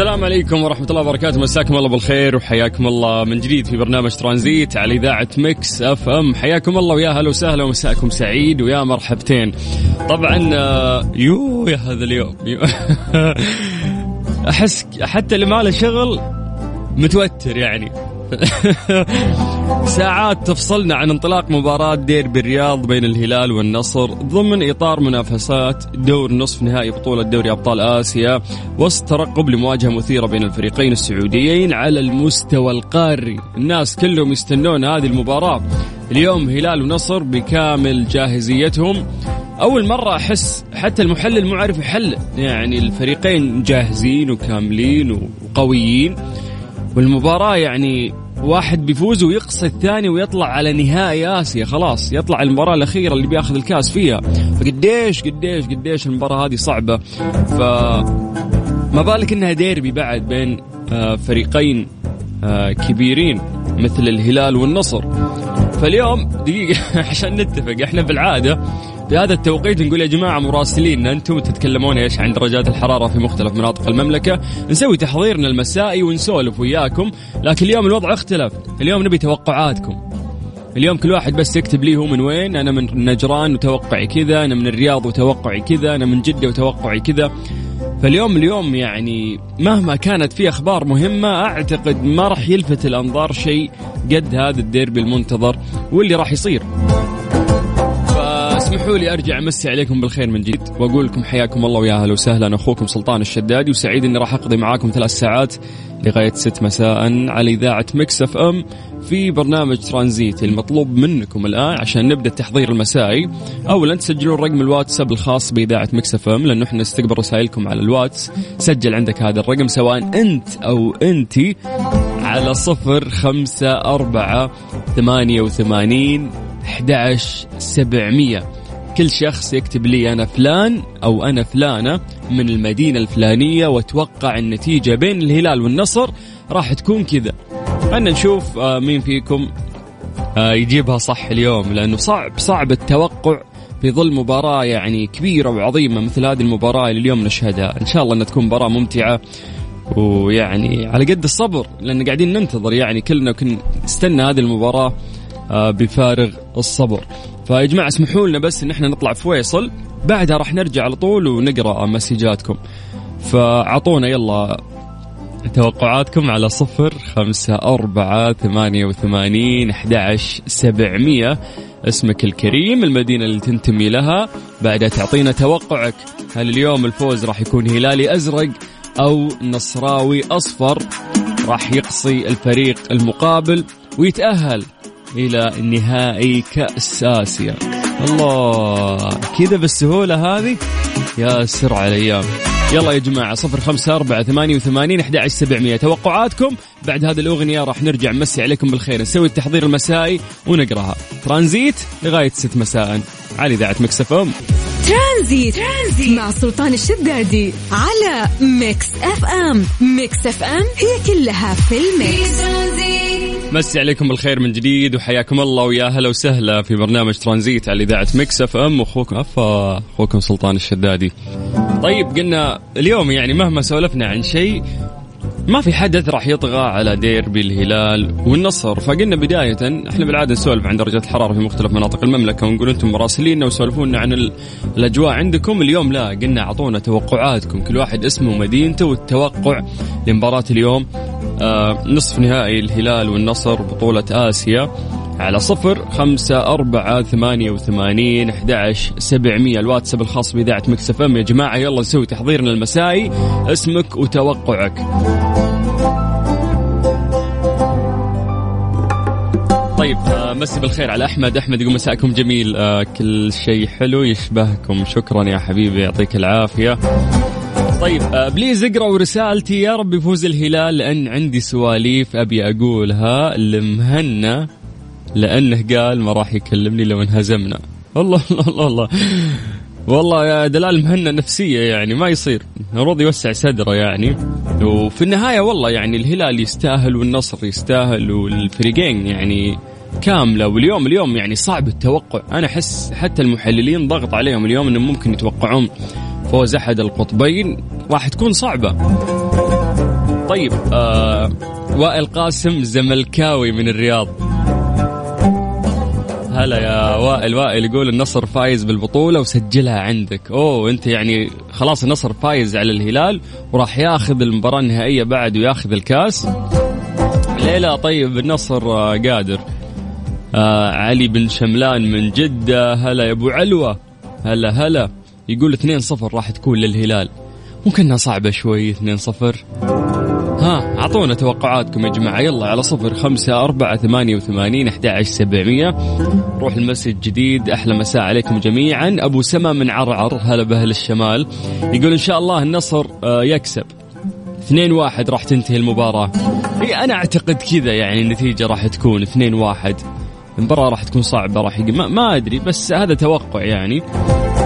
السلام عليكم ورحمة الله وبركاته. مساكم الله بالخير وحياكم الله من جديد في برنامج ترانزيت على إذاعة Mix FM. حياكم الله ويا هلا وسهلا ومساكم سعيد ويا مرحبتين. طبعا آه، يو يا هذا اليوم. يو أحس حتى اللي ما له شغل متوتر يعني. ساعات تفصلنا عن انطلاق مباراة ديربي الرياض بين الهلال والنصر ضمن إطار منافسات دور نصف نهائي بطولة دوري أبطال آسيا وسط ترقب لمواجهة مثيرة بين الفريقين السعوديين على المستوى القاري. الناس كلهم يستنون هذه المباراة. اليوم هلال ونصر بكامل جاهزيتهم. أول مرة أحس حتى المحلل مو عارف يحلل يعني الفريقين جاهزين وكاملين وقويين. والمباراة يعني واحد بيفوز ويقصي الثاني ويطلع على نهائي آسيا خلاص يطلع المباراة الأخيرة اللي بياخذ الكاس فيها. فقديش قديش قديش المباراة هذه صعبة. ف ما بالك إنها ديربي بعد بين آه، فريقين آه، كبيرين مثل الهلال والنصر. فاليوم دقيقة عشان نتفق إحنا بالعادة في هذا التوقيت نقول يا جماعة مراسلين أنتم تتكلمون إيش؟ عن درجات الحرارة في مختلف مناطق المملكة. نسوي تحضيرنا المسائي ونسولف وياكم لكن اليوم الوضع اختلف. اليوم نبي توقعاتكم. اليوم كل واحد بس يكتب لي هو من وين أنا من نجران وتوقعي كذا أنا من الرياض وتوقعي كذا أنا من جدة وتوقعي كذا. فاليوم اليوم يعني مهما كانت في أخبار مهمة أعتقد ما راح يلفت الأنظار شيء قد هذا الديربي المنتظر واللي راح يصير. اسمحوا لي أرجع أمسي عليكم بالخير من جديد. وأقول لكم حياكم الله ويا أهلا وسهلا. أخوكم سلطان الشدادي وسعيد إني راح أقضي معاكم ثلاث ساعات لغاية ست مساء على إذاعة Mix FM في برنامج ترانزيت المطلوب منكم الآن عشان نبدأ التحضير المسائي. اولا تسجلون رقم الواتساب الخاص بإذاعة Mix FM لأنه إحنا نستقبل رسائلكم على الواتس. سجل عندك هذا الرقم سواء أنت أو انتي على صفر خمسة أربعة ثمانية وثمانين 11700 كل شخص يكتب لي أنا فلان أو أنا فلانة من المدينة الفلانية وأتوقع النتيجة بين الهلال والنصر راح تكون كذا. أنا نشوف آه، مين فيكم آه، يجيبها صح اليوم لأنه صعب صعب التوقع في ظل مباراة يعني كبيرة وعظيمة مثل هذه المباراة اللي اليوم نشهدها. إن شاء الله أنها تكون مباراة ممتعة ويعني على قد الصبر لأن قاعدين ننتظر يعني كلنا كنا نستنى هذه المباراة. بفارغ الصبر. فيا جماعة اسمحوا لنا بس إن إحنا نطلع فويصل. بعدها راح نرجع على طول ونقرأ مسجاتكم. فأعطونا يلا توقعاتكم على صفر خمسة أربعة ثمانية وثمانين أحد سبعمية. اسمك الكريم المدينة اللي تنتمي لها. بعدها تعطينا توقعك. هل اليوم الفوز راح يكون هلالي أزرق أو نصراوي أصفر؟ راح يقصي الفريق المقابل ويتأهل. إلى نهائي كأس آسيا. الله كذا بالسهولة هذه؟ يا سرعة الأيام. يلا يا جماعة صفر خمسة أربعة ثمانية وثمانين أحد سبعمية. توقعاتكم؟ بعد هذه الأغنية راح نرجع نمسي عليكم بالخير نسوي التحضير المسائي ونقراها. ترانزيت لغاية ست مساء على إذاعة Mix FM. ترانزيت. ترانزيت مع سلطان الشدادي على Mix FM. Mix FM هي كلها في ال mix. مسي عليكم بالخير من جديد وحياكم الله ويا هلا وسهلا في برنامج ترانزيت على إذاعة Mix FM. اخوكم افا أخوكم سلطان الشدادي. طيب قلنا اليوم يعني مهما سولفنا عن شيء ما في حدث راح يطغى على ديربي الهلال والنصر. فقلنا بداية إحنا بالعادة نسولف عن درجات الحرارة في مختلف مناطق المملكة ونقول أنتم مراسليننا وسولفونا عن الأجواء عندكم. اليوم لا قلنا أعطونا توقعاتكم. كل واحد اسمه ومدينته والتوقع لمباراة اليوم. نصف نهائي الهلال والنصر بطولة آسيا على صفر خمسة أربعة ثمانية وثمانين أحد سبعمية. الواتساب الخاص بإذاعة مكسف أم. يا جماعة يلا نسوي تحضيرنا المسائي اسمك وتوقعك. طيب آه مسي بالخير على أحمد. أحمد يقول مساءكم جميل. آه كل شيء حلو يشبهكم. شكرا يا حبيبي يعطيك العافية. طيب آه بليز اقرأوا رسالتي يا رب يفوز الهلال لأن عندي سواليف أبي أقولها لمهنا لأنه قال ما راح يكلمني لو انهزمنا. الله الله الله الله والله يا دلال مهنة نفسية يعني ما يصير. المفروض يوسع صدره يعني. وفي النهاية والله يعني الهلال يستاهل والنصر يستاهل والفريقين يعني كاملة. واليوم اليوم يعني صعب التوقع. أنا أحس حتى المحللين ضغط عليهم اليوم أنهم ممكن يتوقعون. فوز أحد القطبين راح تكون صعبة. طيب آه وائل قاسم زملكاوي من الرياض. هلا يا وائل. وائل يقول النصر فايز بالبطولة وسجلها عندك. أوه أنت يعني خلاص النصر فايز على الهلال وراح ياخذ المباراة النهائية بعد وياخذ الكاس. ليلى طيب النصر آه، قادر. آه علي بن شملان من جدة. هلا يا أبو علوة. هلا هلا. يقول 2-0 راح تكون للهلال. ممكنها صعبة شوي 2-0 ها أعطونا توقعاتكم يا جماعة. يلا على صفر خمسة أربعة ثمانية وثمانين أحد عشر سبعمية. روح المسجد الجديد أحلى مساء عليكم جميعا. أبو سما من عرعر. هلا بأهل الشمال. يقول إن شاء الله النصر آه، يكسب. اثنين واحد راح تنتهي المباراة. هي أنا أعتقد كذا يعني النتيجة راح تكون اثنين واحد. المباراة راح تكون صعبة راح ما, ما أدري بس هذا توقع يعني.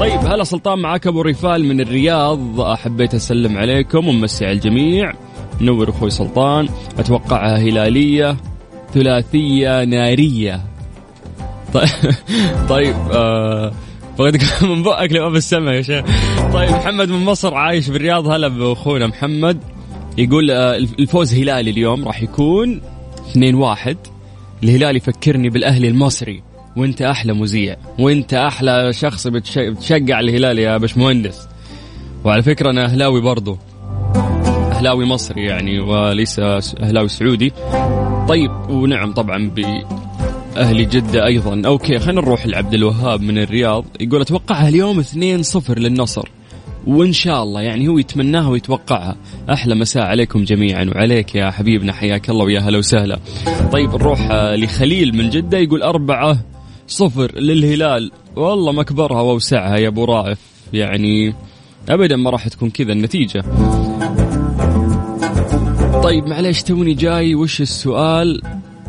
طيب هلا سلطان معاك أبو ريفال من الرياض. حبيت أسلم عليكم ومسي على الجميع. نور أخوي سلطان. اتوقعها هلالية ثلاثية نارية. طيب طيب آه من بؤك لما بالسماء يا شيخ. طيب محمد من مصر عايش بالرياض. هلا بأخونا محمد. يقول آه الفوز هلالي اليوم راح يكون 2 1 الهلال يفكرني بالأهلي المصري. وانت أحلى مذيع وانت أحلى شخص بتشجع الهلال يا باشمهندس. وعلى فكرة أنا أهلاوي برضو. أهلاوي مصري يعني وليس أهلاوي سعودي. طيب ونعم طبعا ب أهلي جدة أيضا. أوكي خلينا نروح لعبد الوهاب من الرياض. يقول اتوقعها اليوم 2-0 للنصر. وإن شاء الله يعني هو يتمناها ويتوقعها. أحلى مساء عليكم جميعا وعليك يا حبيبنا حياك الله ويا هلا وسهلا. طيب نروح لخليل من جدة. يقول أربعة صفر للهلال. والله مكبرها واوسعها يا أبو رائف. يعني ابدا ما راح تكون كذا النتيجة. طيب معليش توني جاي. وش السؤال؟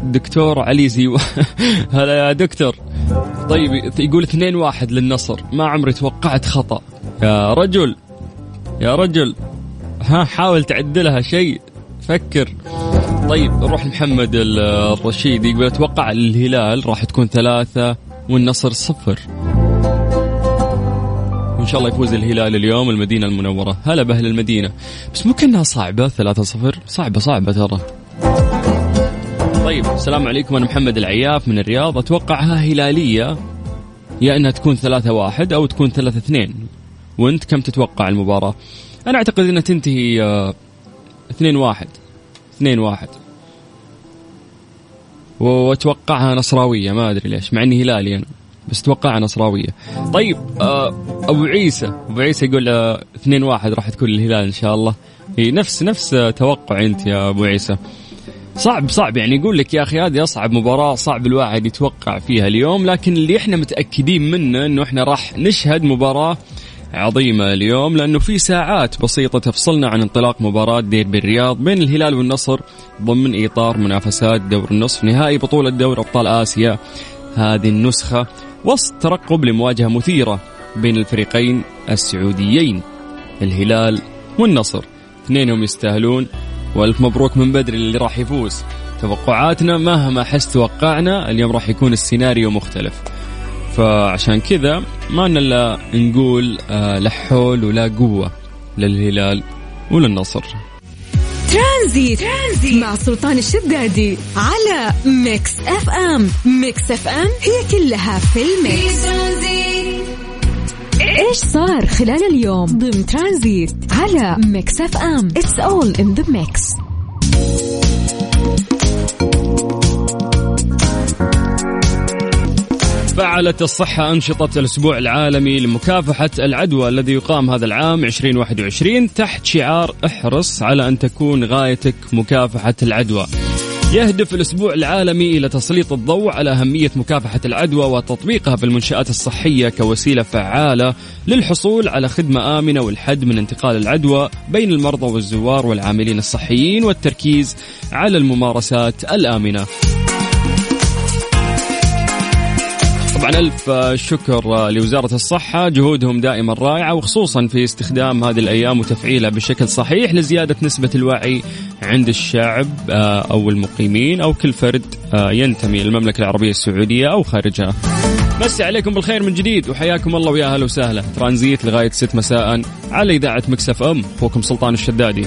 دكتور علي زيو هلا يا دكتور. طيب يقول اثنين واحد للنصر. ما عمري توقعت خطأ. يا رجل يا رجل. ها حاول تعدلها شيء. فكر. طيب نروح لمحمد الرشيد يقول أتوقع الهلال راح تكون ثلاثة والنصر صفر. وإن شاء الله يفوز الهلال اليوم المدينة المنورة. هلا بأهل المدينة. بس ممكن انها صعبة 3-0 صعبة صعبة ترى. طيب السلام عليكم. أنا محمد العياف من الرياض. أتوقعها هلالية يا إنها تكون 3 1 أو تكون 3 2 وأنت كم تتوقع المباراة؟ أنا أعتقد إنها تنتهي 2 1 2 1 واتوقعها نصراوية ما أدري ليش مع إني هلالي أنا بس توقعها نصراوية. طيب آه أبو عيسى أبو عيسى يقول آه 2 1 راح تكون الهلال إن شاء الله. هي نفس نفس توقع أنت يا أبو عيسى. صعب صعب يعني يقول لك يا أخي هذه أصعب مباراة صعب الواحد يتوقع فيها اليوم لكن اللي إحنا متأكدين منه إنه إحنا راح نشهد مباراة عظيمة اليوم لأنه في ساعات بسيطة تفصلنا عن انطلاق مباراة ديربي الرياض بين الهلال والنصر ضمن إطار منافسات دور النصف نهائي بطولة دور أبطال آسيا. هذه النسخة وسط ترقب لمواجهة مثيرة بين الفريقين السعوديين الهلال والنصر. اثنينهم يستاهلون وألف مبروك من بدري اللي راح يفوز. توقعاتنا مهما حس توقعنا اليوم راح يكون السيناريو مختلف. فعشان كذا ما الا نقول آه لا حول ولا قوة للهلال وللنصر ترانزيت. ترانزيت مع سلطان الشدادي على Mix FM. Mix FM هي كلها في ال mix. إيش صار خلال اليوم؟ ضمن ترانزيت على Mix FM. It's all in the mix فعلت الصحة أنشطة الأسبوع العالمي لمكافحة العدوى الذي يقام هذا العام 2021 تحت شعار احرص على أن تكون غايتك مكافحة العدوى. يهدف الأسبوع العالمي إلى تسليط الضوء على أهمية مكافحة العدوى وتطبيقها في المنشآت الصحية كوسيلة فعالة للحصول على خدمة آمنة والحد من انتقال العدوى بين المرضى والزوار والعاملين الصحيين والتركيز على الممارسات الآمنة. طبعا ألف شكر لوزارة الصحة جهودهم دائما رائعة وخصوصا في استخدام هذه الأيام وتفعيلها بشكل صحيح لزيادة نسبة الوعي عند الشعب آه، أو المقيمين أو كل فرد آه، ينتمي للمملكة العربية السعودية أو خارجها. مسي عليكم بالخير من جديد وحياكم الله ويا أهلا وسهلا. ترانزيت لغاية 6 مساء على إذاعة مكسف أم أخوكم سلطان الشدادي.